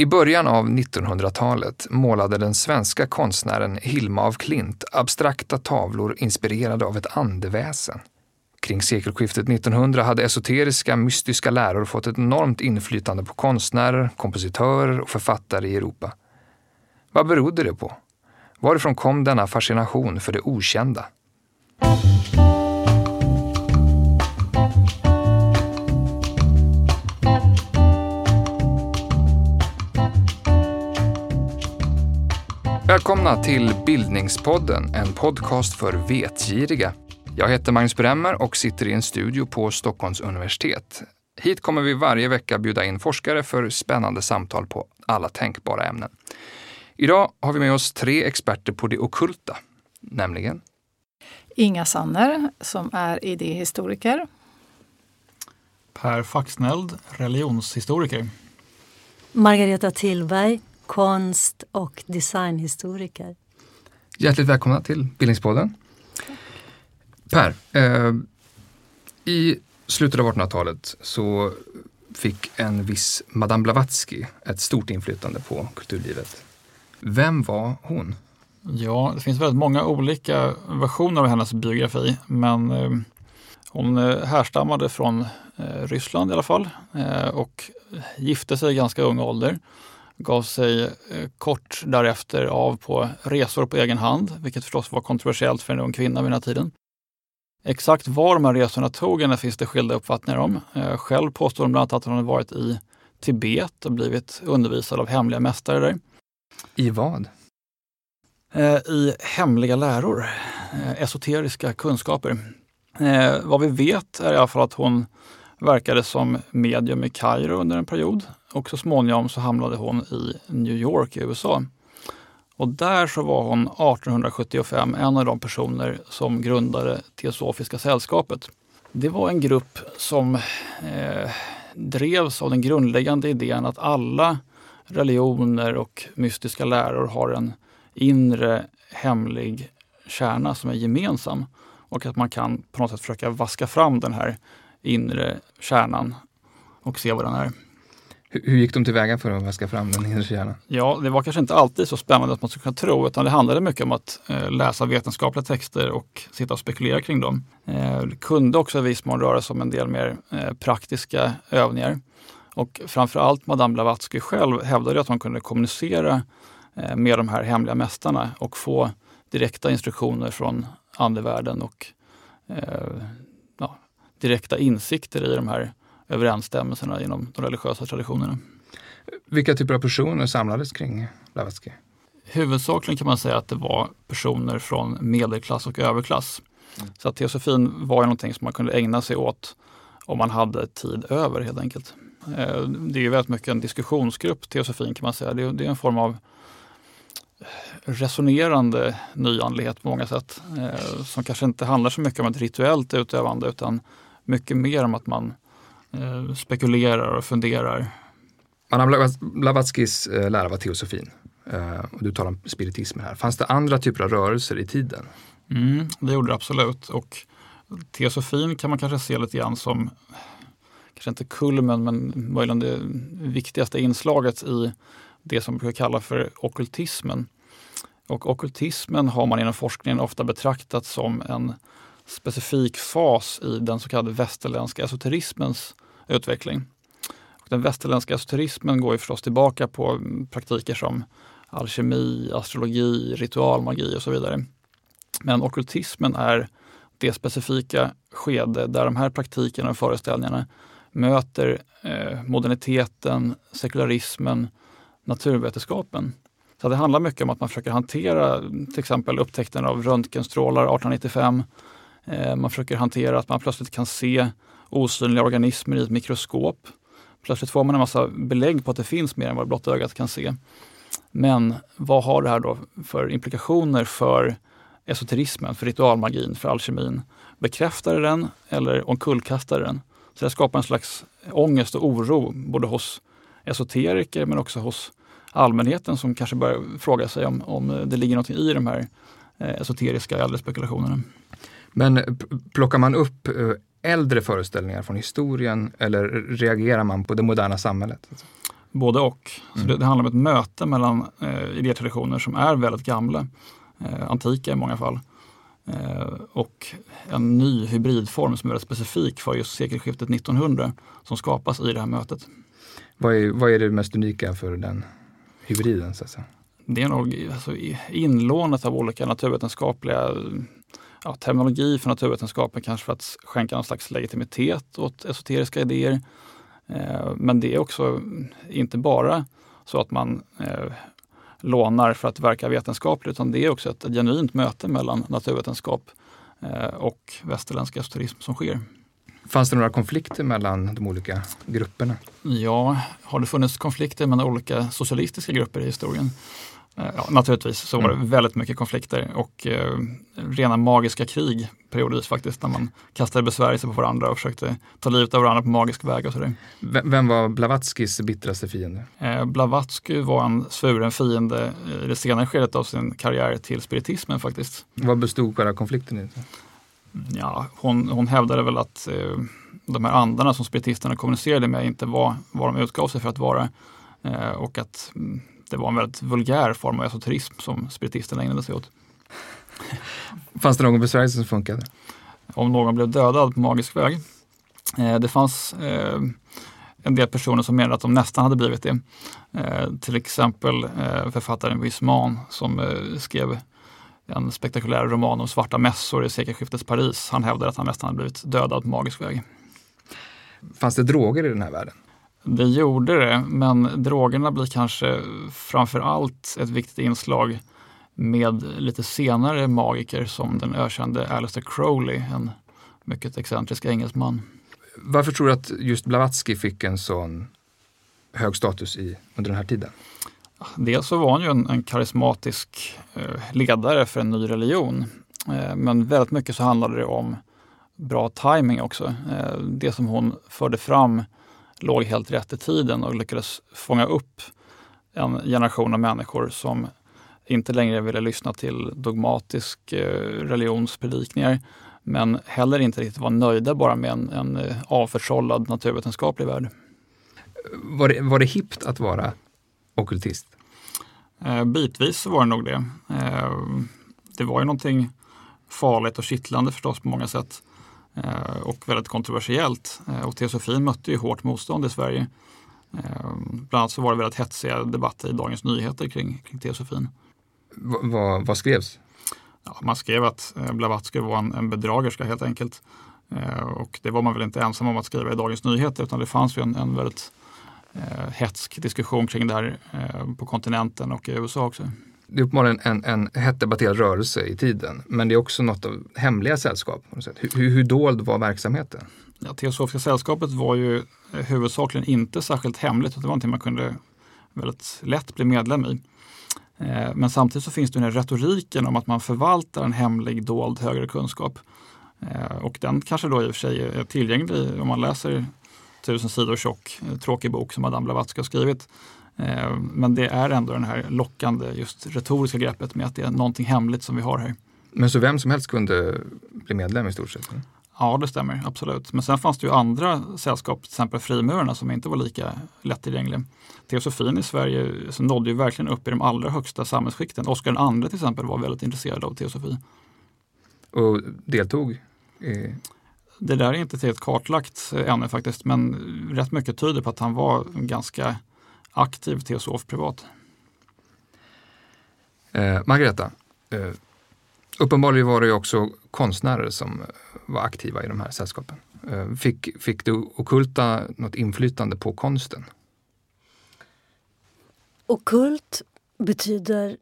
I början av 1900-talet målade den svenska konstnären Hilma af Klint abstrakta tavlor inspirerade av ett andeväsen. Kring sekelskiftet 1900 hade esoteriska, mystiska läror fått ett enormt inflytande på konstnärer, kompositörer och författare i Europa. Vad berodde det på? Varifrån kom denna fascination för det okända? Välkomna till Bildningspodden, en podcast för vetgiriga. Jag heter Magnus Bremmer och sitter i en studio på Stockholms universitet. Hit kommer vi varje vecka bjuda in forskare för spännande samtal på alla tänkbara ämnen. Idag har vi med oss tre experter på det okulta, nämligen Inga Sanner som är idéhistoriker. Per Faxneld, religionshistoriker. Margareta Tillberg, konst och designhistoriker. Hjärtligt välkomna till Bildningspodden. Per, eh, i slutet av 1800-talet så fick en viss Madame Blavatsky ett stort inflytande på kulturlivet. Vem var hon? Ja, det finns väldigt många olika versioner av hennes biografi, men eh, hon eh, härstammade från eh, Ryssland i alla fall eh, och gifte sig i ganska ung ålder. Gav sig eh, kort därefter av på resor på egen hand, vilket förstås var kontroversiellt för en ung kvinna vid den här tiden. Exakt var de här resorna tog henne finns det skilda uppfattningar om. Eh, själv påstår hon bland annat att hon hade varit i Tibet och blivit undervisad av hemliga mästare där. I vad? Eh, I hemliga läror, esoteriska kunskaper. Vad vi vet är i alla fall att hon verkade som medium i Kairo under en period och så småningom så hamnade hon i New York i USA. Och där så var hon 1875 en av de personer som grundade Teosofiska sällskapet. Det var en grupp som eh, drevs av den grundläggande idén att alla religioner och mystiska läror har en inre hemlig kärna som är gemensam och att man kan på något sätt försöka vaska fram den här inre kärnan och se vad den är. Hur, gick de tillväga för att vaska fram den inre kärnan? Ja, det var kanske inte alltid så spännande att man skulle kunna tro, utan det handlade mycket om att eh, läsa vetenskapliga texter och sitta och spekulera kring dem. Eh, det kunde också i viss mån röra sig om en del mer eh, praktiska övningar. Och framförallt Madame Blavatsky själv hävdade att hon kunde kommunicera med de här hemliga mästarna och få direkta instruktioner från andevärlden och direkta insikter i de här överensstämmelserna inom de religiösa traditionerna. Vilka typer av personer samlades kring Blavatsky? Huvudsakligen kan man säga att det var personer från medelklass och överklass. Mm. Så att teosofin var ju någonting som man kunde ägna sig åt om man hade tid över helt enkelt. Eh, det är ju väldigt mycket en diskussionsgrupp, teosofin kan man säga. Det är en form av resonerande nyandlighet på många sätt. Eh, som kanske inte handlar så mycket om ett rituellt utövande utan mycket mer om att man eh, spekulerar och funderar. Madame Blavatskys eh, lära var teosofin. Eh, och du talar om spiritismen här. Fanns det andra typer av rörelser i tiden? Mm, det gjorde det absolut. Och teosofin kan man kanske se lite grann som, kanske inte kulmen, men möjligen det viktigaste inslaget i det som brukar kalla för okultismen. Och okultismen har man inom forskningen ofta betraktat som en specifik fas i den så kallade västerländska esoterismens utveckling. Och den västerländska esoterismen går ju förstås tillbaka på praktiker som alkemi, astrologi, ritualmagi och så vidare. Men okultismen är det specifika skede där de här praktikerna och föreställningarna möter eh, moderniteten, sekularismen, naturvetenskapen. Så det handlar mycket om att man försöker hantera till exempel upptäckten av röntgenstrålar 1895. Eh, man försöker hantera att man plötsligt kan se osynliga organismer i ett mikroskop. Plötsligt får man en massa belägg på att det finns mer än vad blotta ögat kan se. Men vad har det här då för implikationer för esoterismen, för ritualmagin, för alkemin? Bekräftar det den eller omkullkastar den? Så det skapar en slags ångest och oro både hos esoteriker men också hos allmänheten som kanske börjar fråga sig om, om det ligger något i de här eh, esoteriska äldre spekulationerna. Men plockar man upp äldre föreställningar från historien eller reagerar man på det moderna samhället? Både och. Så Mm. det, det handlar om ett möte mellan eh, idétraditioner som är väldigt gamla, eh, antika i många fall, eh, och en ny hybridform som är väldigt specifik för just sekelskiftet 1900 som skapas i det här mötet. Vad är, vad är det mest unika för den hybriden? Så att säga? Det är nog alltså, i- inlånet av olika naturvetenskapliga ja, terminologi för naturvetenskapen kanske för att skänka någon slags legitimitet åt esoteriska idéer. Eh, men det är också inte bara så att man eh, lånar för att verka vetenskapligt utan det är också ett, ett genuint möte mellan naturvetenskap eh, och västerländsk esoterism som sker. Fanns det några konflikter mellan de olika grupperna? Ja, har det funnits konflikter mellan olika socialistiska grupper i historien? Eh, Ja, naturligtvis så var det Mm. väldigt mycket konflikter och eh, rena magiska krig periodvis faktiskt när man kastade besvärjelser på varandra och försökte ta livet av varandra på magisk väg och sådär. Vem var Blavatskys bittraste fiende? Eh, Blavatsky var en svuren fiende i det senare skedet av sin karriär till spiritismen faktiskt. Vad bestod själva konflikten i? Ja, hon, hon hävdade väl att eh, de här andarna som spiritisterna kommunicerade med inte var vad de utgav sig för att vara. Eh, och att mm, det var en väldigt vulgär form av esoterism som spiritisterna ägnade sig åt. Fanns det någon besvärjelse som funkade? Om någon blev dödad på magisk väg. Eh, det fanns eh, en del personer som menade att de nästan hade blivit det. Eh, till exempel författaren Wisman som skrev en spektakulär roman om svarta mässor i sekelskiftets Paris. Han hävdade att han nästan hade blivit dödad på magisk väg. Fanns det droger i den här världen? Det gjorde det, men drogerna blir kanske framför allt ett viktigt inslag med lite senare magiker som den ökände Aleister Crowley, en mycket excentrisk engelsman. Varför tror du att just Blavatsky fick en sån hög status i, under den här tiden? Dels så var han ju en, en karismatisk eh, ledare för en ny religion, eh, men väldigt mycket så handlade det om bra timing också. Eh, det som hon förde fram låg helt rätt i tiden och lyckades fånga upp en generation av människor som inte längre ville lyssna till dogmatisk eh, religionspredikningar men heller inte riktigt var nöjda bara med en, en eh, avförsållad naturvetenskaplig värld. Var det, var det hippt att vara ockultist? Eh, bitvis så var det nog det. Eh, det var ju någonting farligt och kittlande förstås på många sätt och väldigt kontroversiellt. Eh, och teosofin mötte ju hårt motstånd i Sverige. Eh, bland annat så var det väldigt hetsiga debatter i Dagens Nyheter kring, kring teosofin. Vad, vad skrevs? Ja, man skrev att eh, Blavatsky var en, en bedragerska helt enkelt. Eh, och det var man väl inte ensam om att skriva i Dagens Nyheter utan det fanns ju en, en väldigt eh, hetsk diskussion kring det här eh, på kontinenten och i USA också. Det är uppenbarligen en, en hett debatterad rörelse i tiden, men det är också något av hemliga sällskap. På något sätt. Hur, hur, hur dold var verksamheten? Ja, Teosofiska sällskapet var ju huvudsakligen inte särskilt hemligt. utan Det var någonting man kunde väldigt lätt bli medlem i. Eh, men samtidigt så finns det den här retoriken om att man förvaltar en hemlig dold högre kunskap. Eh, och den kanske då i och för sig är tillgänglig om man läser tusen sidor tjock, eh, tråkig bok som Madame Blavatsky har skrivit. Eh, Men det är ändå den här lockande, just retoriska greppet med att det är någonting hemligt som vi har här. Men så vem som helst kunde bli medlem i stort sett? Ja, det stämmer absolut. Men sen fanns det ju andra sällskap, till exempel frimurarna, som inte var lika lättillgängliga. Teosofin i Sverige så nådde ju verkligen upp i de allra högsta samhällsskikten. Oskar II till exempel var väldigt intresserad av teosofi. Och deltog? I, Det där är inte helt kartlagt ännu faktiskt, men rätt mycket tyder på att han var ganska aktiv teosof privat. eh, Margareta, eh, uppenbarligen var det ju också konstnärer som eh, var aktiva i de här sällskapen. Eh, fick, fick det okulta något inflytande på konsten? Okult betyder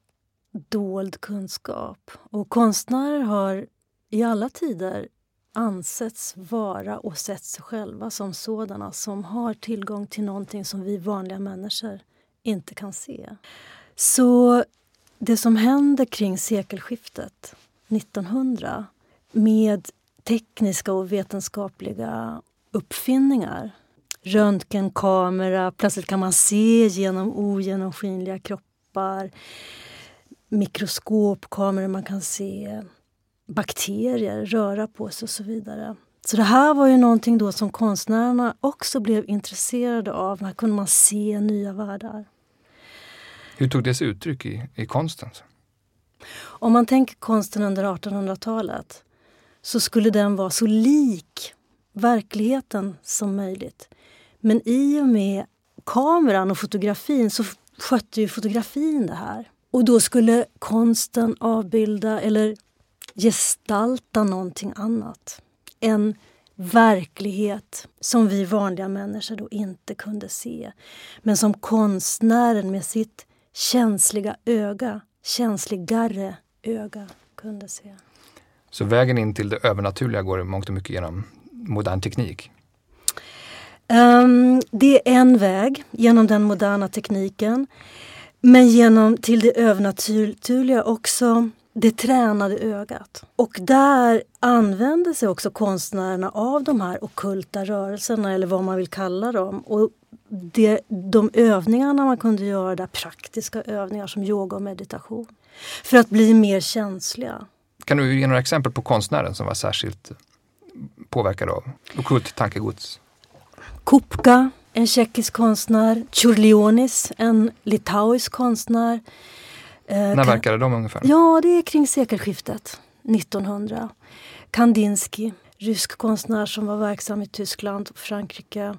dold kunskap. Och konstnärer har i alla tider ansetts vara och sett sig själva som sådana som har tillgång till någonting som vi vanliga människor inte kan se. Så det som händer kring sekelskiftet 1900 med tekniska och vetenskapliga uppfinningar röntgenkamera, plötsligt kan man se genom ogenomskinliga kroppar mikroskopkameror, man kan se bakterier röra på sig och så vidare. Så det här var ju någonting då som konstnärerna också blev intresserade av. Här kunde man se nya världar. Hur tog det sig uttryck i, i konsten? Om man tänker konsten under 1800-talet så skulle den vara så lik verkligheten som möjligt. Men i och med kameran och fotografin så skötte ju fotografin det här. Och då skulle konsten avbilda eller gestalta någonting annat. En verklighet som vi vanliga människor då inte kunde se. Men som konstnären med sitt känsliga öga, känsligare öga, kunde se. Så vägen in till det övernaturliga går mångt och mycket genom modern teknik? Um, det är en väg, genom den moderna tekniken. Men genom till det övernaturliga också det tränade ögat. Och där använde sig också konstnärerna av de här okulta rörelserna eller vad man vill kalla dem. Och det, de övningarna man kunde göra där, praktiska övningar som yoga och meditation. För att bli mer känsliga. Kan du ge några exempel på konstnären som var särskilt påverkad av okult tankegods? Kupka, en tjeckisk konstnär. Churlionis, en litauisk konstnär. Eh, När verkade de ungefär? Ja, det är kring sekelskiftet, 1900. Kandinsky, rysk konstnär som var verksam i Tyskland och Frankrike.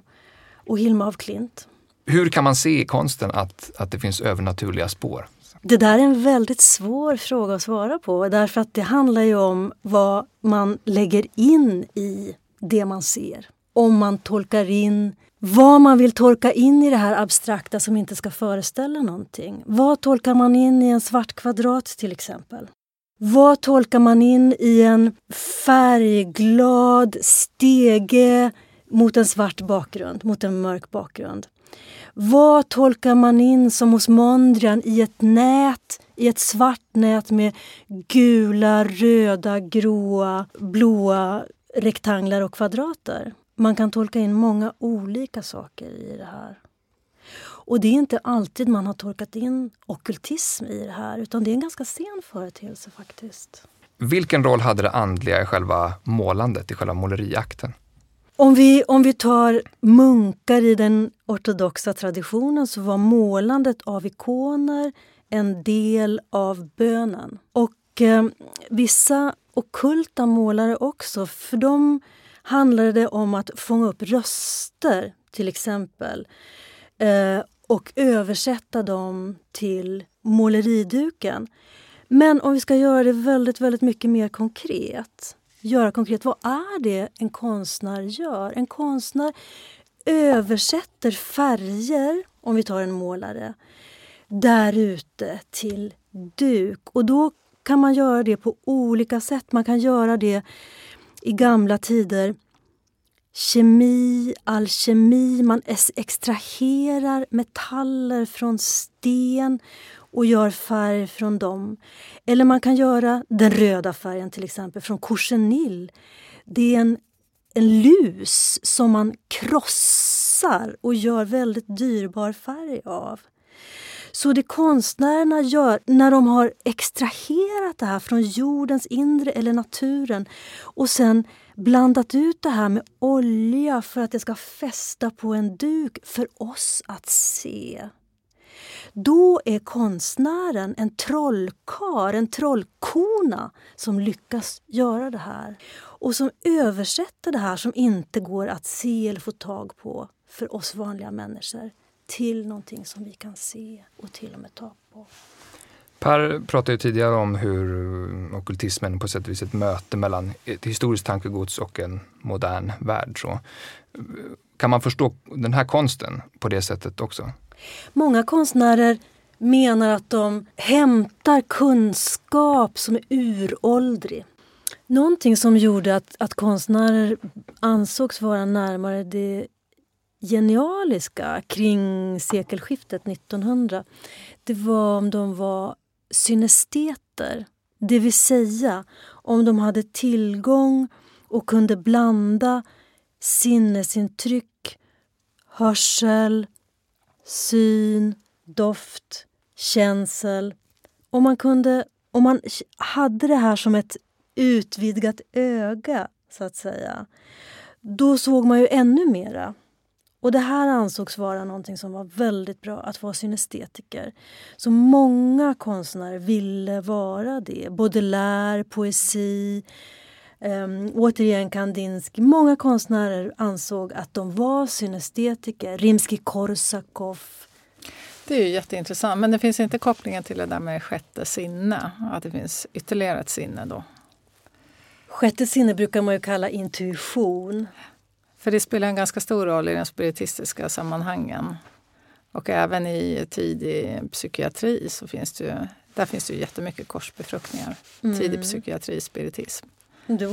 Och Hilma af Klint. Hur kan man se i konsten att, att det finns övernaturliga spår? Det där är en väldigt svår fråga att svara på därför att det handlar ju om vad man lägger in i det man ser. Om man tolkar in vad man vill tolka in i det här abstrakta som inte ska föreställa någonting. Vad tolkar man in i en svart kvadrat till exempel? Vad tolkar man in i en färgglad stege mot en svart bakgrund, mot en mörk bakgrund? Vad tolkar man in som hos Mondrian i ett nät, i ett svart nät med gula, röda, gråa, blåa rektanglar och kvadrater? Man kan tolka in många olika saker i det här. Och det är inte alltid man har tolkat in okultism i det här utan det är en ganska sen företeelse faktiskt. Vilken roll hade det andliga i själva målandet, i själva måleriakten? Om vi, om vi tar munkar i den ortodoxa traditionen så var målandet av ikoner en del av bönen. Och eh, vissa okulta målare också, för dem handlade det om att fånga upp röster till exempel eh, och översätta dem till måleriduken. Men om vi ska göra det väldigt, väldigt mycket mer konkret göra konkret. Vad är det en konstnär gör? En konstnär översätter färger, om vi tar en målare, där ute till duk. Och då kan man göra det på olika sätt. Man kan göra det i gamla tider. Kemi, alkemi, man extraherar metaller från sten och gör färg från dem. Eller man kan göra den röda färgen till exempel från korsenill. Det är en, en lus som man krossar och gör väldigt dyrbar färg av. Så det konstnärerna gör när de har extraherat det här från jordens inre eller naturen och sen blandat ut det här med olja för att det ska fästa på en duk för oss att se. Då är konstnären en trollkar, en trollkona som lyckas göra det här och som översätter det här som inte går att se eller få tag på för oss vanliga människor till någonting som vi kan se och till och med ta på. Per pratade tidigare om hur okultismen på sätt och vis är ett möte mellan ett historiskt tankegods och en modern värld. Så, kan man förstå den här konsten på det sättet också? Många konstnärer menar att de hämtar kunskap som är uråldrig. Någonting som gjorde att, att konstnärer ansågs vara närmare det genialiska kring sekelskiftet 1900 det var om de var synesteter. Det vill säga om de hade tillgång och kunde blanda sinnesintryck, hörsel, syn, doft, känsel. Om man, kunde, om man hade det här som ett utvidgat öga så att säga. Då såg man ju ännu mera. Och det här ansågs vara någonting som var väldigt bra, att vara synestetiker. Så många konstnärer ville vara det. Baudelaire, poesi, Um, återigen Kandinsky. Många konstnärer ansåg att de var synestetiker. Rimsky-Korsakov. Det är ju jätteintressant. Men det finns inte kopplingen till det där med sjätte sinne? Att det finns ytterligare ett sinne då? Sjätte sinne brukar man ju kalla intuition. För det spelar en ganska stor roll i de spiritistiska sammanhangen. Och även i tidig psykiatri så finns det ju, där finns det ju jättemycket korsbefruktningar. Mm. Tidig psykiatri, spiritism.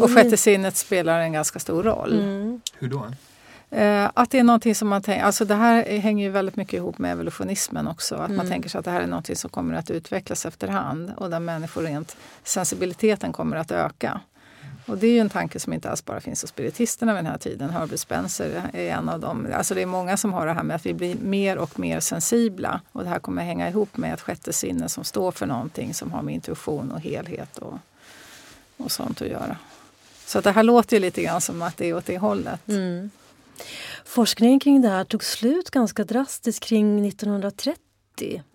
Och sjätte sinnet spelar en ganska stor roll. Mm. Hur då? Eh, att det är någonting som man tänker, alltså det här hänger ju väldigt mycket ihop med evolutionismen också. Att mm. man tänker sig att det här är någonting som kommer att utvecklas efterhand och där människor rent sensibiliteten kommer att öka. Och det är ju en tanke som inte alls bara finns hos spiritisterna vid den här tiden. Herbert Spencer är en av dem. Alltså det är många som har det här med att vi blir mer och mer sensibla. Och det här kommer hänga ihop med ett sjätte sinne som står för någonting som har med intuition och helhet och, och sånt att göra. Så det här låter ju lite grann som att det är åt det hållet. Mm. Forskningen kring det här tog slut ganska drastiskt kring 1930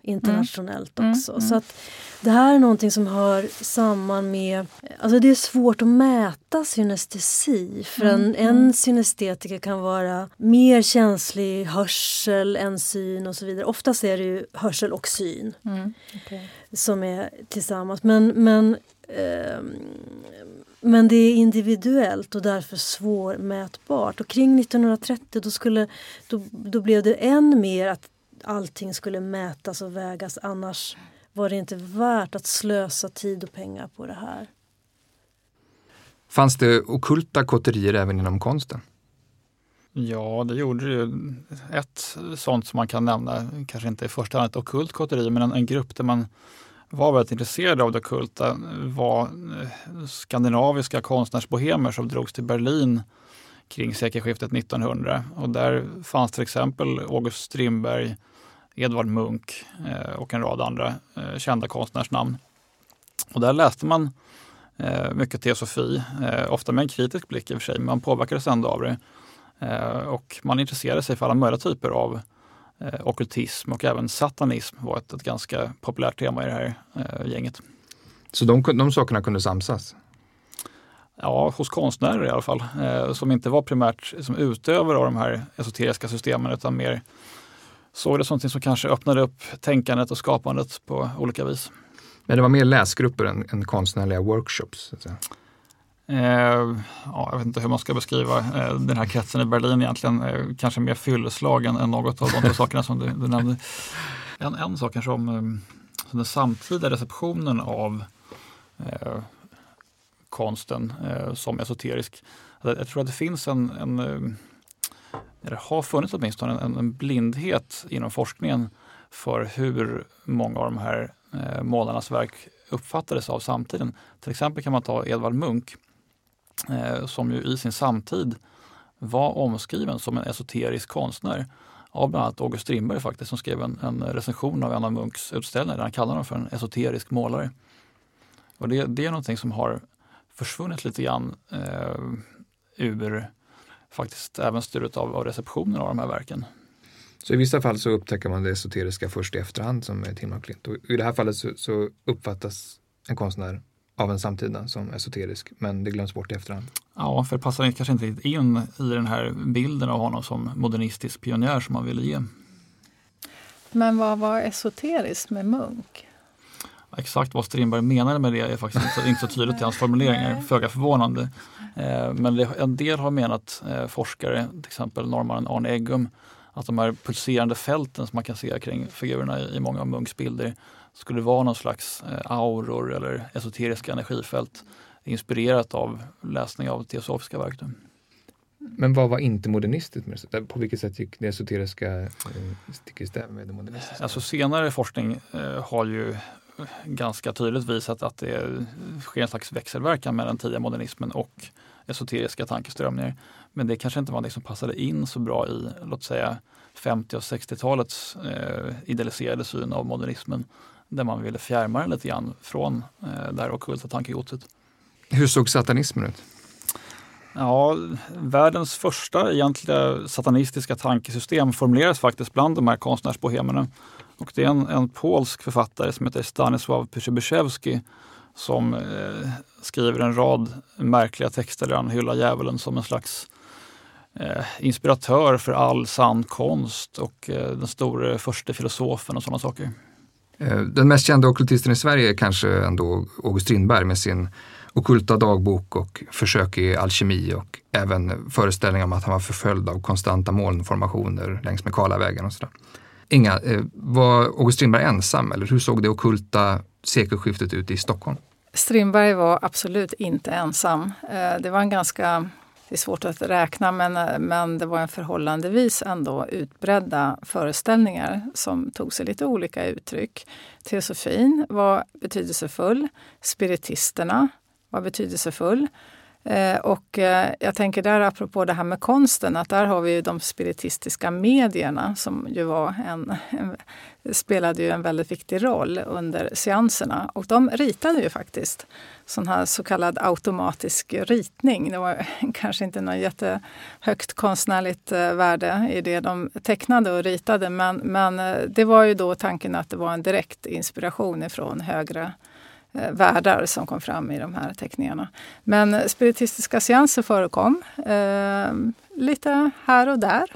internationellt mm. också. Mm. Så att det här är någonting som hör samman med... Alltså det är svårt att mäta synestesi. För mm. en, en mm. synestetiker kan vara mer känslig hörsel än syn och så vidare. Oftast är det ju hörsel och syn mm. okay. som är tillsammans. Men, men eh, men det är individuellt och därför svårmätbart. Och kring 1930 då, skulle, då, då blev det än mer att allting skulle mätas och vägas annars var det inte värt att slösa tid och pengar på det här. Fanns det okulta kotterier även inom konsten? Ja, det gjorde det. Ett sånt som man kan nämna, kanske inte i första hand ett okult kotteri, men en, en grupp där man var väldigt intresserade av det okulta var eh, skandinaviska konstnärsbohemer som drogs till Berlin kring sekelskiftet 1900. Och där fanns till exempel August Strindberg, Edvard Munch eh, och en rad andra eh, kända konstnärsnamn. Och där läste man mycket teosofi, ofta med en kritisk blick i och för sig, men man påverkades ändå av det. Och man intresserade sig för alla möjliga typer av eh, okultism och även satanism var ett, ett ganska populärt tema i det här eh, gänget. Så de, de sakerna kunde samsas? Ja, hos konstnärer i alla fall, eh, som inte var primärt som utövare av de här esoteriska systemen utan mer såg det som något som kanske öppnade upp tänkandet och skapandet på olika vis. Men det var mer läsgrupper än, än konstnärliga workshops? Eh, ja, jag vet inte hur man ska beskriva eh, den här kretsen i Berlin egentligen. Eh, kanske mer fylleslagen än något av de sakerna som du, du nämnde. En, en sak kanske om eh, den samtida receptionen av eh, konsten eh, som esoterisk. Jag tror att det finns en, en det har funnits åtminstone en, en blindhet inom forskningen för hur många av de här eh, målarnas verk uppfattades av samtiden. Till exempel kan man ta Edvard Munch eh, som ju i sin samtid var omskriven som en esoterisk konstnär av bland annat August Strindberg faktiskt som skrev en, en recension av en av Munchs utställningar där han kallar honom för en esoterisk målare. Och det, det är någonting som har försvunnit lite grann eh, ur faktiskt även styret av, av receptionen av de här verken. Så i vissa fall så upptäcker man det esoteriska först i efterhand som är Tim Klint. Och I det här fallet så, så uppfattas en konstnär av en samtida som esoterisk, men det glöms bort i efterhand. Ja, för det passar kanske inte in i den här bilden av honom som modernistisk pionjär som man ville ge. Men vad var esoteriskt med Munk? Exakt vad Strindberg menade med det är faktiskt inte så, inte så tydligt i hans formuleringar, föga förvånande. Eh, men det, en del har menat, eh, forskare, till exempel norrmannen Arne Eggum, att de här pulserande fälten som man kan se kring figurerna i, många av Munks bilder skulle vara någon slags eh, auror eller esoteriska energifält inspirerat av läsning av teosofiska verk. Men vad var inte modernistiskt med det? På vilket sätt gick det esoteriska stick i stäv med det modernistiska? Alltså senare forskning har ju ganska tydligt visat att det sker en slags växelverkan mellan tidiga modernismen och esoteriska tankeströmningar. Men det kanske inte var det som passade in så bra i, låt säga, 50 och 60-talets eh, idealiserade syn av modernismen där man ville fjärma den lite grann från eh, det här ockulta tankegodset. Hur såg satanismen ut? Ja, världens första egentliga satanistiska tankesystem formuleras faktiskt bland de här konstnärsbohemerna. Och det är en, en polsk författare som heter Stanisław Przybyszewski som eh, skriver en rad märkliga texter där han hyllar djävulen som en slags eh, inspiratör för all sann konst och eh, den store första filosofen och sådana saker. Eh, den mest kända okultisten i Sverige är kanske ändå August Strindberg med sin okulta dagbok och försök i alkemi och även föreställningar om att han var förföljd av konstanta molnformationer längs med Karlavägen och sådär. Inga, eh, var August Strindberg ensam eller hur såg det okulta sekelskiftet ute i Stockholm? Strindberg var absolut inte ensam. Eh, det var en ganska det är svårt att räkna men, eh, men det var en förhållandevis ändå utbredda föreställningar som tog sig lite olika uttryck. Teosofin var betydelsefull. Spiritisterna var betydelsefull. Eh, och eh, jag tänker där apropå det här med konsten att där har vi ju de spiritistiska medierna som ju var en, en, spelade ju en väldigt viktig roll under seanserna. Och de ritade ju faktiskt sån här så kallad automatisk ritning. Det var kanske inte något jättehögt konstnärligt eh, värde i det de tecknade och ritade men, men det var ju då tanken att det var en direkt inspiration ifrån högre eh, världar som kom fram i de här teckningarna. Men spiritistiska seanser förekom eh, lite här och där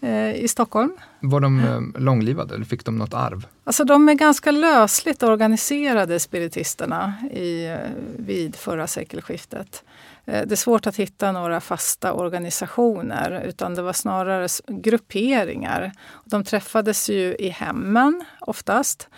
eh, i Stockholm. Var de eh, långlivade eller fick de något arv? Alltså de är ganska lösligt organiserade spiritisterna i, eh, vid förra sekelskiftet. Eh, det är svårt att hitta några fasta organisationer utan det var snarare grupperingar. De träffades ju i hemmen oftast.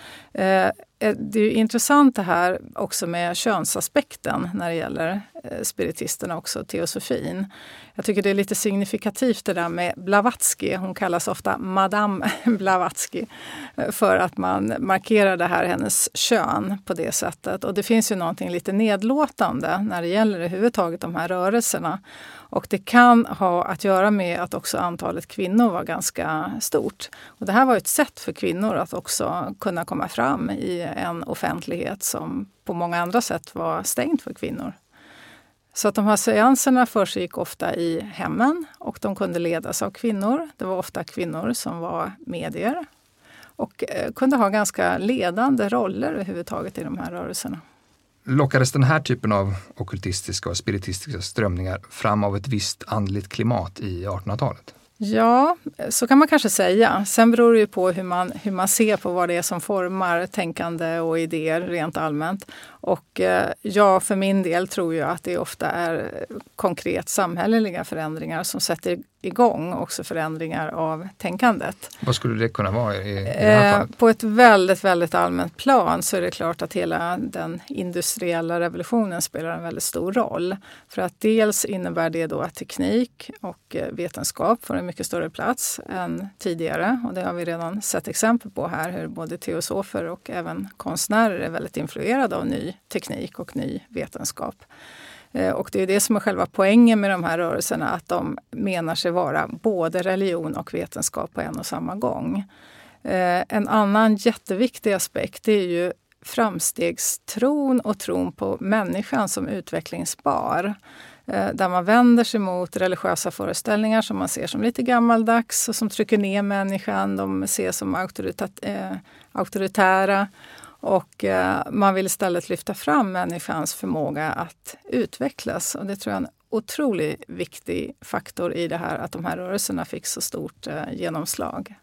Eh, det är intressant det här också med könsaspekten när det gäller eh, spiritisterna också, teosofin. Jag tycker det är lite signifikativt det där med Blavatsky. Hon kallas ofta Madame Blavatsky eh, för att man markerar det här hennes kön på det sättet. Och det finns ju någonting lite nedlåtande när det gäller överhuvudtaget de här rörelserna. Och det kan ha att göra med att också antalet kvinnor var ganska stort. Och det här var ett sätt för kvinnor att också kunna komma fram i en offentlighet som på många andra sätt var stängd för kvinnor. Så att de här seanserna försiggick ofta i hemmen och de kunde ledas av kvinnor. Det var ofta kvinnor som var medier och eh, kunde ha ganska ledande roller överhuvudtaget i de här rörelserna. Lockades den här typen av okultistiska och spiritistiska strömningar fram av ett visst andligt klimat i 1800-talet? Ja, så kan man kanske säga. Sen beror det ju på hur man, hur man ser på vad det är som formar tänkande och idéer rent allmänt. Och eh, jag för min del tror ju att det ofta är konkret samhälleliga förändringar som sätter igång också förändringar av tänkandet. Vad skulle det kunna vara i, i det här fallet? På ett väldigt, väldigt allmänt plan så är det klart att hela den industriella revolutionen spelar en väldigt stor roll. För att dels innebär det då att teknik och eh, vetenskap får en mycket större plats än tidigare. Och det har vi redan sett exempel på här, hur både teosofer och även konstnärer är väldigt influerade av ny teknik och ny vetenskap. Eh, och det är det som är själva poängen med de här rörelserna, att de menar sig vara både religion och vetenskap på en och samma gång. Eh, en annan jätteviktig aspekt är ju framstegstron och tron på människan som utvecklingsbar. Eh, där man vänder sig mot religiösa föreställningar som man ser som lite gammaldags och som trycker ner människan. De ses som auktoritära och eh, man vill istället lyfta fram människans förmåga att utvecklas. Och det tror jag är en otroligt viktig faktor i det här att de här rörelserna fick så stort eh, genomslag.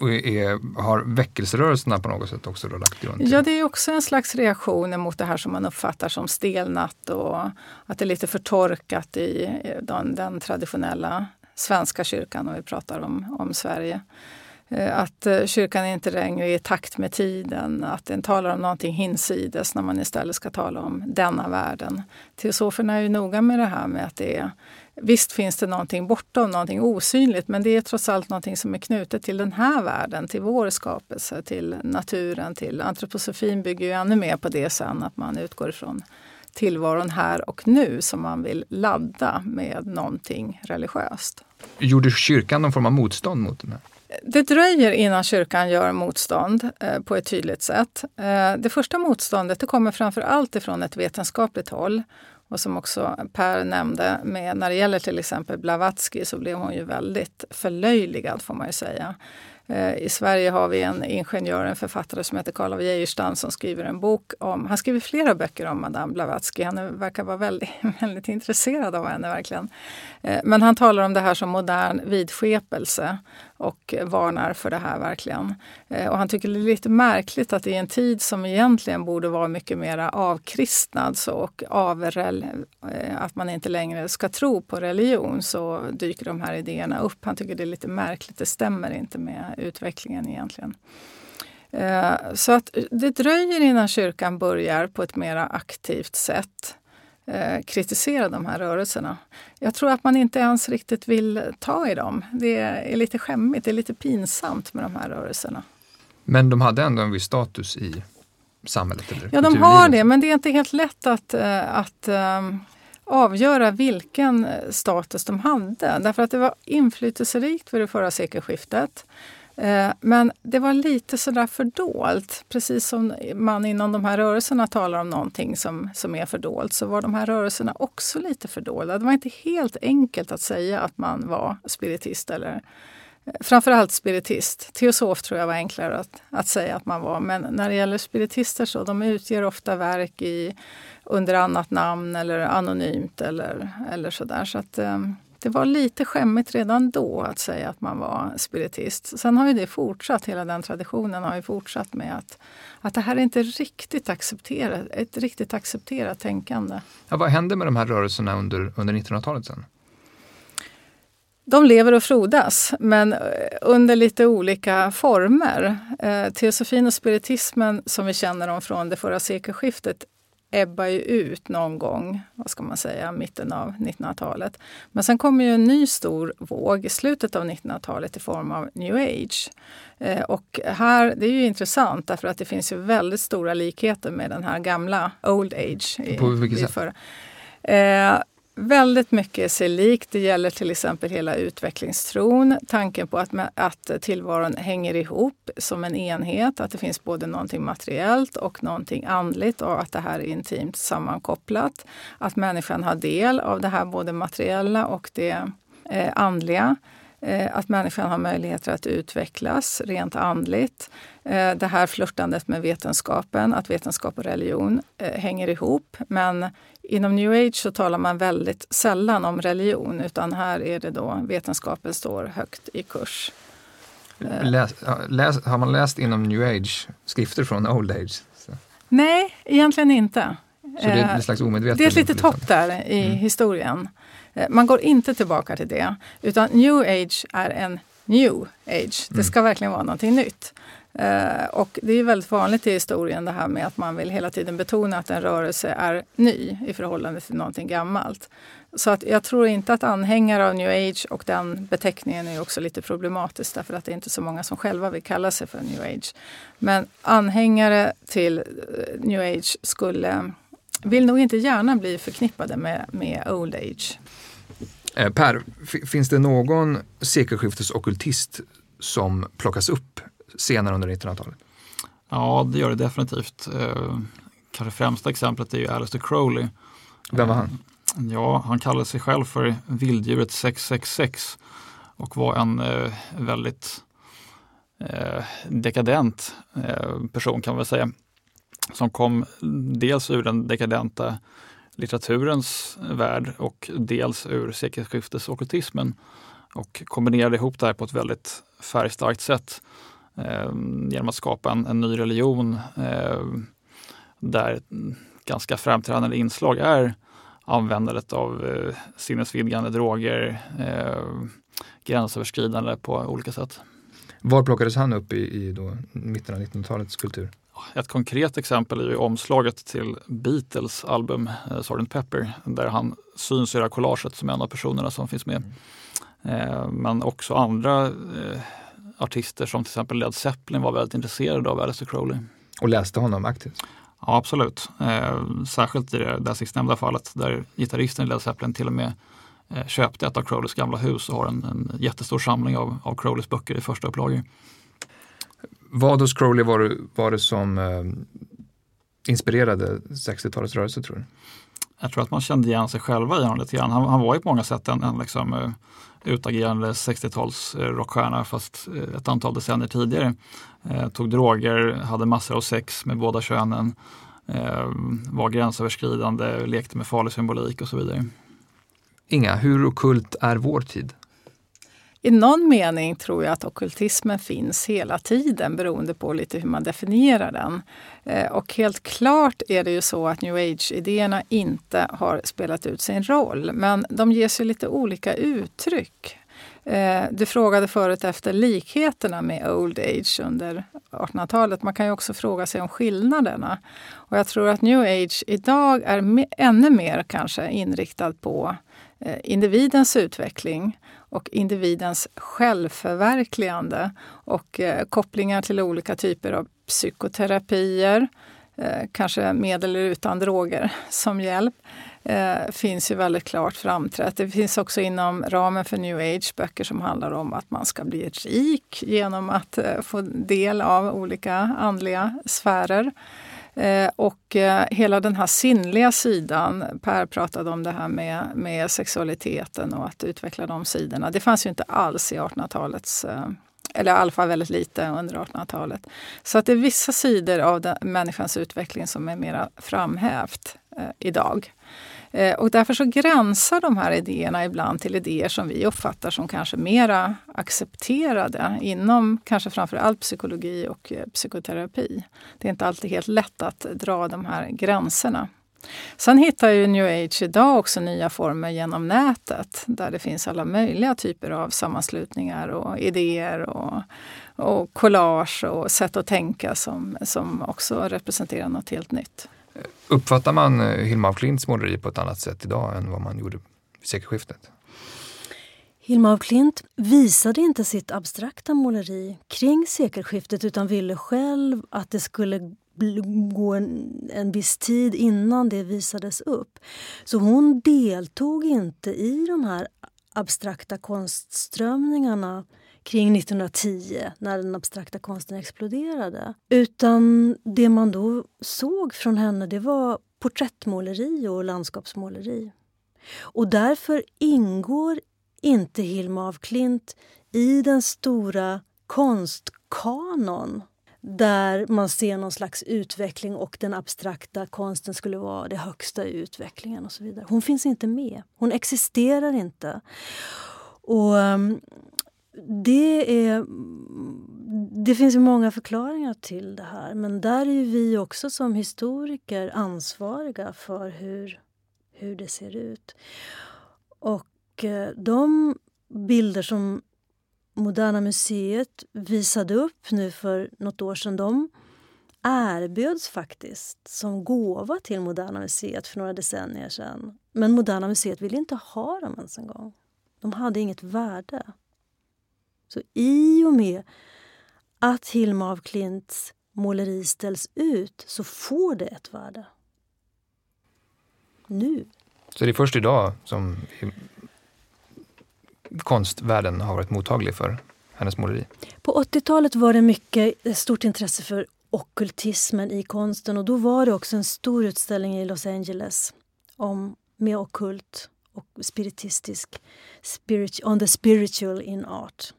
Och är, har väckelserörelserna på något sätt också då lagt grund till? Ja, det är också en slags reaktion mot det här som man uppfattar som stelnat och att det är lite förtorkat i den, den traditionella svenska kyrkan om vi pratar om, om Sverige. Eh, att eh, kyrkan inte längre är i takt med tiden, att den talar om någonting hinsides när man istället ska tala om denna världen. Teosoferna är ju noga med det här med att det är Visst finns det någonting bortom, någonting osynligt, men det är trots allt någonting som är knutet till den här världen, till vår skapelse, till naturen, till antroposofin bygger ju ännu mer på det sen, att man utgår ifrån tillvaron här och nu som man vill ladda med någonting religiöst. Gjorde kyrkan någon form av motstånd mot den här? Det dröjer innan kyrkan gör motstånd eh, på ett tydligt sätt. Eh, det första motståndet det kommer framför allt ifrån ett vetenskapligt håll. Och som också Per nämnde, med, när det gäller till exempel Blavatsky så blev hon ju väldigt förlöjligad får man ju säga. Eh, I Sverige har vi en ingenjör, en författare som heter Karl av Geijerstam som skriver en bok om, han skriver flera böcker om Madame Blavatsky. Han verkar vara väldigt, väldigt intresserad av henne verkligen. Eh, men han talar om det här som modern vidskepelse och varnar för det här verkligen. Eh, och han tycker det är lite märkligt att i en tid som egentligen borde vara mycket mer avkristnad så, och avrel, eh, att man inte längre ska tro på religion så dyker de här idéerna upp. Han tycker det är lite märkligt, det stämmer inte med utvecklingen egentligen. Eh, så att det dröjer innan kyrkan börjar på ett mer aktivt sätt eh, kritisera de här rörelserna. Jag tror att man inte ens riktigt vill ta i dem. Det är lite skämmigt, det är lite pinsamt med de här rörelserna. Men de hade ändå en viss status i samhället? Eller ja, de har det, men det är inte helt lätt att, eh, att um, avgöra vilken status de hade. Därför att det var inflytelserikt vid det förra sekelskiftet. Eh, men det var lite sådär fördolt. Precis som man inom de här rörelserna talar om någonting som, som är fördolt så var de här rörelserna också lite fördolda. Det var inte helt enkelt att säga att man var spiritist eller eh, framförallt spiritist. Teosof tror jag var enklare att, att säga att man var. Men när det gäller spiritister så de utger ofta verk i, under annat namn eller anonymt eller, eller sådär. Så att, eh, det var lite skämmigt redan då att säga att man var spiritist. Sen har ju det fortsatt, hela den traditionen har ju fortsatt med att, att det här är inte riktigt accepterat, ett riktigt accepterat tänkande. Ja, vad hände med de här rörelserna under, under 1900-talet sen? De lever och frodas, men eh, under lite olika former. Eh, teosofin och spiritismen som vi känner dem från det förra sekelskiftet ebbar ju ut någon gång, vad ska man säga, mitten av 1900-talet. Men sen kommer ju en ny stor våg i slutet av 1900-talet i form av new age. Eh, och här, det är ju intressant därför att det finns ju väldigt stora likheter med den här gamla old age. I, På vilket sätt? Eh, väldigt mycket sig likt. Det gäller till exempel hela utvecklingstron. Tanken på att, att tillvaron hänger ihop som en enhet. Att det finns både någonting materiellt och någonting andligt och att det här är intimt sammankopplat. Att människan har del av det här både materiella och det eh, andliga. Eh, att människan har möjligheter att utvecklas rent andligt. Eh, det här flörtandet med vetenskapen, att vetenskap och religion eh, hänger ihop. Men inom new age så talar man väldigt sällan om religion utan här är det då vetenskapen står högt i kurs. Läs, läs, har man läst inom new age skrifter från old age? Så. Nej, egentligen inte. Så det är ett slags omedvetet? Det är ett litet hopp där i mm. historien. Eh, man går inte tillbaka till det. Utan new age är en new age. Det mm. ska verkligen vara någonting nytt. Uh, och det är väldigt vanligt i historien det här med att man vill hela tiden betona att en rörelse är ny i förhållande till någonting gammalt. Så att jag tror inte att anhängare av new age och den beteckningen är också lite problematisk därför att det är inte så många som själva vill kalla sig för new age. Men anhängare till eh, new age skulle vill nog inte gärna bli förknippade med, med old age. Eh, per, finns det någon sekelskiftesockultist som plockas upp senare under 1900-talet? Ja, det gör det definitivt. Eh, kanske främsta exemplet är ju Aleister Crowley. Vem var han? Eh, ja, han kallade sig själv för vilddjuret 666 och var en eh, väldigt eh, dekadent eh, person kan man väl säga. Som kom dels ur den dekadenta litteraturens värld och dels ur sekelskiftesockultismen och kombinerade ihop det här på ett väldigt färgstarkt sätt eh, genom att skapa en, en ny religion eh, där ganska framträdande inslag är användandet av eh, sinnesvidgande droger, eh, gränsöverskridande på olika sätt. Var plockades han upp i, i då, mitten av 1900-talets kultur? Ett konkret exempel är ju omslaget till Beatles album eh, Sgt. Pepper där han syns i det här collaget som en av personerna som finns med. Eh, men också andra eh, artister som till exempel Led Zeppelin var väldigt intresserade av Aleister Crowley. Och läste honom aktivt? Ja, absolut. Särskilt i det där sistnämnda fallet där gitarristen i Led Zeppelin till och med köpte ett av Crowleys gamla hus och har en, en jättestor samling av, av Crowleys böcker i första upplagor. Vad hos Crowley var, var det som eh, inspirerade 60-talets rörelse tror du? jag tror att man kände igen sig själva i honom lite grann. Han, han var ju på många sätt en, en liksom, uh, utagerande 60-tals uh, rockstjärna fast uh, ett antal decennier tidigare. Uh, tog droger, hade massor av sex med båda könen, var gränsöverskridande, lekte med farlig symbolik och så vidare. Inga, hur okult är vår tid? I någon mening tror jag att okultismen finns hela tiden beroende på lite hur man definierar den. Eh, och helt klart är det ju så att new age-idéerna inte har spelat ut sin roll, men de ges ju lite olika uttryck. Eh, du frågade förut efter likheterna med old age under 1800-talet. Man kan ju också fråga sig om skillnaderna. Och jag tror att new age idag är ännu mer kanske inriktad på eh, individens utveckling och individens självförverkligande och eh, kopplingar till olika typer av psykoterapier, eh, kanske med eller utan droger som hjälp, eh, finns ju väldigt klart framträtt. Det finns också inom ramen för new age böcker som handlar om att man ska bli rik genom att eh, få del av olika andliga sfärer. Eh, och eh, hela den här sinnliga sidan, Per pratade om det här med, med sexualiteten och att utveckla de sidorna. Det fanns ju inte alls i 1800-talets eh, eller i alla fall väldigt lite under 1800-talet. Så att det är vissa sidor av den, människans utveckling som är mera framhävt eh, idag. Eh, och därför så gränsar de här idéerna ibland till idéer som vi uppfattar som kanske mera accepterade inom kanske framför allt psykologi och eh, psykoterapi. Det är inte alltid helt lätt att dra de här gränserna. Sen hittar ju new age idag också nya former genom nätet där det finns alla möjliga typer av sammanslutningar och idéer och, och collage och sätt att tänka som, som också representerar något helt nytt. Uppfattar man eh, Hilma af Klints måleri på ett annat sätt idag än vad man gjorde vid sekelskiftet? Hilma af Klint visade inte sitt abstrakta måleri kring sekelskiftet utan ville själv att det skulle gå en, en viss tid innan det visades upp. Så hon deltog inte i de här abstrakta konstströmningarna kring 1910 när den abstrakta konsten exploderade. Utan det man då såg från henne det var porträttmåleri och landskapsmåleri. Och därför ingår inte Hilma af Klint i den stora konstkanon där man ser någon slags utveckling och den abstrakta konsten skulle vara det högsta i utvecklingen. och så vidare. Hon finns inte med. Hon existerar inte. Och ehm, det, är, det finns ju många förklaringar till det här men där är vi också som historiker ansvariga för hur, hur det ser ut. Och eh, de bilder som Moderna museet visade upp nu för något år sedan, de erbjöds faktiskt som gåva till Moderna museet för några decennier sedan. Men Moderna museet ville inte ha dem ens en gång. De hade inget värde. Så i och med att Hilma af Klints måleri ställs ut så får det ett värde. Nu. Så det är först idag som konstvärlden har varit mottaglig för hennes måleri? På 80-talet var det mycket stort intresse för okkultismen i konsten och då var det också en stor utställning i Los Angeles om, med okult och spiritistisk, spirit, on the spiritual in art.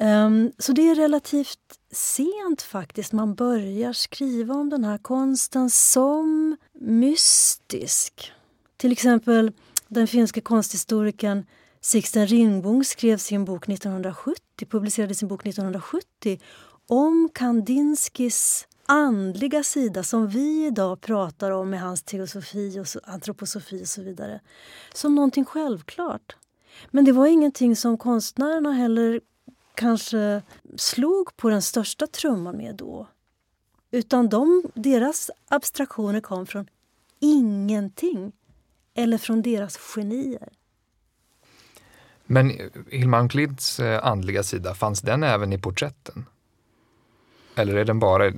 Um, så det är relativt sent faktiskt man börjar skriva om den här konsten som mystisk. Till exempel den finske konsthistorikern Sixten Ringbom skrev sin bok 1970, publicerade sin bok 1970 om Kandinskis andliga sida som vi idag pratar om med hans teosofi och antroposofi och så vidare. Som någonting självklart. Men det var ingenting som konstnärerna heller kanske slog på den största trumman med då. Utan de, deras abstraktioner kom från ingenting. Eller från deras genier. Men Hilma Anklinds eh, andliga sida, fanns den även i porträtten? Eller är den bara eh,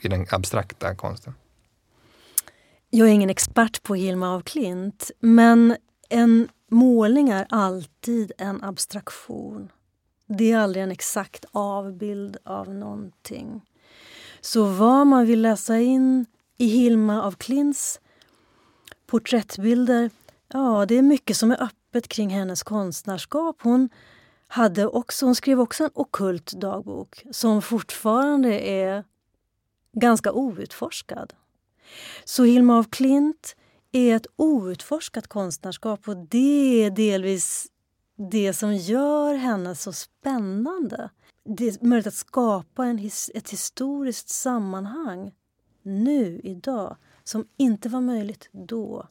i den abstrakta konsten? Jag är ingen expert på Hilma af Klint, men en målning är alltid en abstraktion. Det är aldrig en exakt avbild av någonting. Så vad man vill läsa in i Hilma af Klints porträttbilder. Ja, det är mycket som är öppet kring hennes konstnärskap. Hon, hade också, hon skrev också en okult dagbok som fortfarande är ganska outforskad. Så Hilma af Klint är ett outforskat konstnärskap och det är delvis det som gör henne så spännande. Det är möjligt att skapa en his, ett historiskt sammanhang nu, idag, som inte var möjligt då.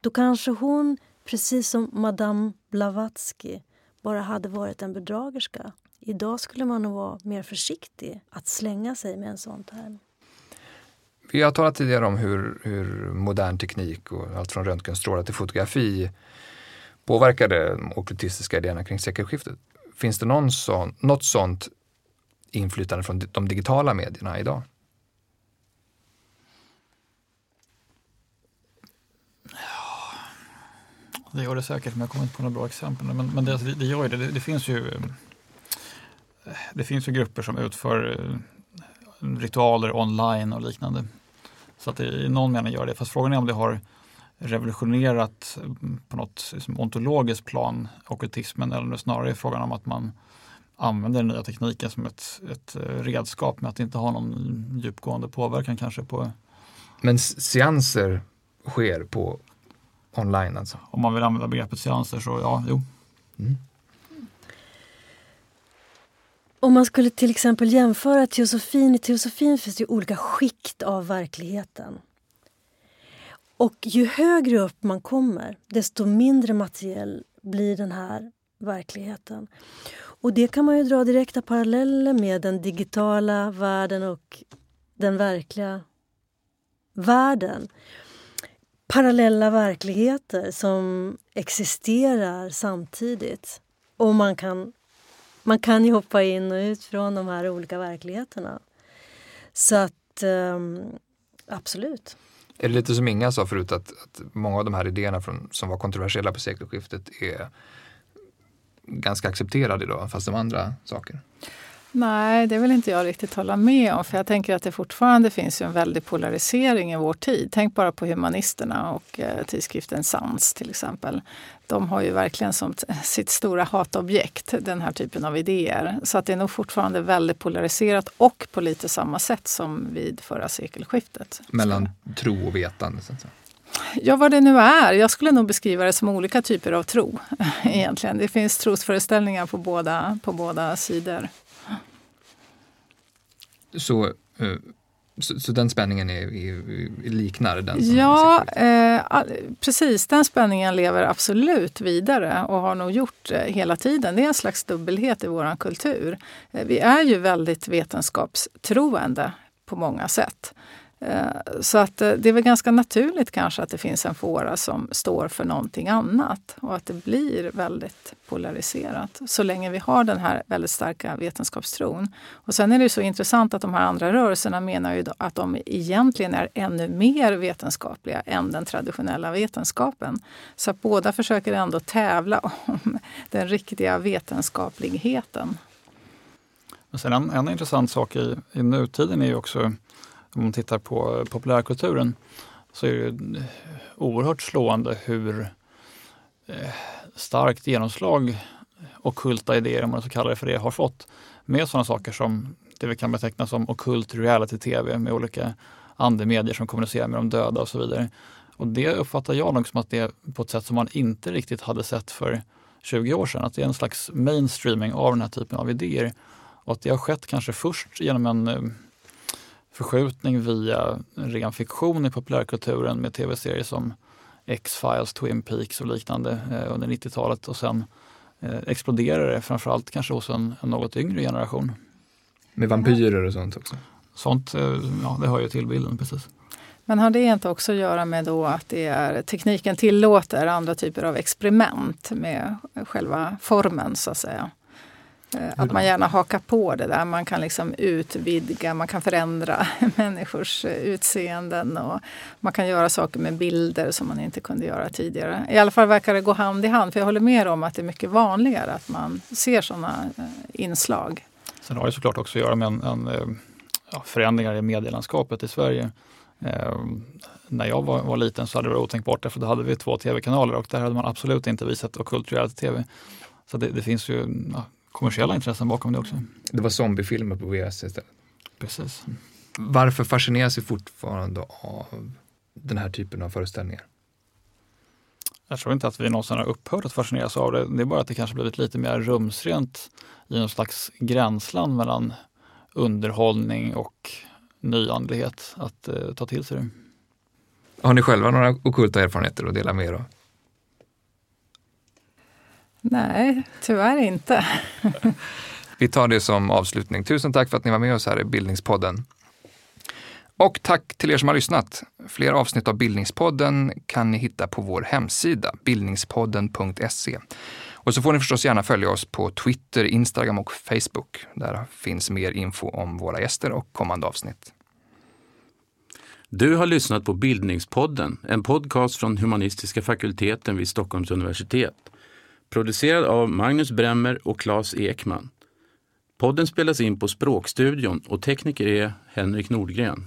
Då kanske hon, precis som Madame Blavatsky bara hade varit en bedragerska. Idag skulle man nog vara mer försiktig att slänga sig med en sån term. Vi har talat tidigare om hur, hur modern teknik och allt från röntgenstrålar till fotografi påverkade de ockultistiska idéerna kring sekelskiftet. Finns det någon sån, något sånt inflytande från de digitala medierna idag? Det gör det säkert, men jag kommer inte på några bra exempel. Men, men det, det gör det. det. Det finns ju det finns ju grupper som utför eh, ritualer online och liknande. Så att det i någon mening gör det. Fast frågan är om det har revolutionerat mm, på något liksom, ontologiskt plan okultismen eller snarare är frågan om att man använder den nya tekniken som ett, ett eh, redskap med att inte ha någon djupgående påverkan kanske på Men seanser sker på online alltså? Om man vill använda begreppet seanser så ja, jo. Mm. Om man skulle till exempel jämföra teosofin, i teosofin finns det olika skikt av verkligheten. Och ju högre upp man kommer, desto mindre materiell blir den här verkligheten. Och det kan man ju dra direkta paralleller med den digitala världen och den verkliga världen parallella verkligheter som existerar samtidigt. Och man kan, man kan ju hoppa in och ut från de här olika verkligheterna. Så att um, absolut. Är det lite som Inga sa förut att, att många av de här idéerna från, som var kontroversiella på sekelskiftet är ganska accepterade idag fast de andra saker? Nej, det vill inte jag riktigt hålla med om. För jag tänker att det fortfarande finns en väldig polarisering i vår tid. Tänk bara på humanisterna och eh, tidskriften Sans till exempel. De har ju verkligen som sitt stora hatobjekt den här typen av idéer. Så att det är nog fortfarande väldigt polariserat och på lite samma sätt som vid förra sekelskiftet. Mellan tro och vetande? Så. Ja, vad det nu är. Jag skulle nog beskriva det som olika typer av tro. egentligen. Det finns trosföreställningar på båda, på båda sidor. Så, eh, så, så, den spänningen är, är, liknar den? ja, eh, precis. Den spänningen lever absolut vidare och har nog gjort eh, hela tiden. Det är en slags dubbelhet i vår kultur. Eh, vi är ju väldigt vetenskapstroende på många sätt. Eh, så att eh, det är väl ganska naturligt kanske att det finns en fåra som står för någonting annat och att det blir väldigt polariserat så länge vi har den här väldigt starka vetenskapstron. Och sen är det så intressant att de här andra rörelserna menar ju att de egentligen är ännu mer vetenskapliga än den traditionella vetenskapen. Så att båda försöker ändå tävla om den riktiga vetenskapligheten. Men sen en, en intressant sak i, i nutiden är ju också om man tittar på populärkulturen så är det oerhört slående hur eh, starkt genomslag okulta idéer, om man så kallar det för det, har fått med sådana saker som det vi kan beteckna som okult reality-tv med olika andemedier som kommunicerar med de döda och så vidare. Och det uppfattar jag nog som att det är på ett sätt som man inte riktigt hade sett för 20 år sedan. Att det är en slags mainstreaming av den här typen av idéer. Och att det har skett kanske först genom en eh, förskjutning via ren fiktion i populärkulturen med tv-serier som X-Files, Twin Peaks och liknande eh, under 90-talet och sen eh, exploderar det framförallt kanske hos en, en något yngre generation. Med vampyrer och sånt också? Sånt, eh, ja det hör ju till bilden precis. Men har det inte också att göra med då att det är, tekniken tillåter andra typer av experiment med själva formen så att säga? Eh, att man gärna hakar på det där. Man kan liksom utvidga, man kan förändra människors eh, utseenden och man kan göra saker med bilder som man inte kunde göra tidigare. I alla fall verkar det gå hand i hand, för jag håller med om att det är mycket vanligare att man ser sådana eh, inslag. Sen har det såklart också att göra med en, en ja, förändringar i medielandskapet i Sverige. Eh, när jag var, var, liten så hade det varit otänkbart därför då hade vi två tv-kanaler och där hade man absolut inte visat ockult reality-tv. Så det, det, finns ju ja, kommersiella intressen bakom det också. Det var zombiefilmer på VHS istället? Precis. Varför fascineras vi fortfarande av den här typen av föreställningar? Jag tror inte att vi någonsin har upphört att fascineras av det. Det är bara att det kanske blivit lite mer rumsrent i någon slags gränsland mellan underhållning och nyandlighet att eh, ta till sig det. Har ni själva några okulta erfarenheter att dela med er av? Nej, tyvärr inte. Vi tar det som avslutning. Tusen tack för att ni var med oss här i Bildningspodden. Och tack till er som har lyssnat. Fler avsnitt av Bildningspodden kan ni hitta på vår hemsida, bildningspodden.se. Och så får ni förstås gärna följa oss på Twitter, Instagram och Facebook. Där finns mer info om våra gäster och kommande avsnitt. Du har lyssnat på Bildningspodden, en podcast från humanistiska fakulteten vid Stockholms universitet. Producerad av Magnus Bremmer och Claes Ekman. Podden spelas in på Språkstudion och tekniker är Henrik Nordgren.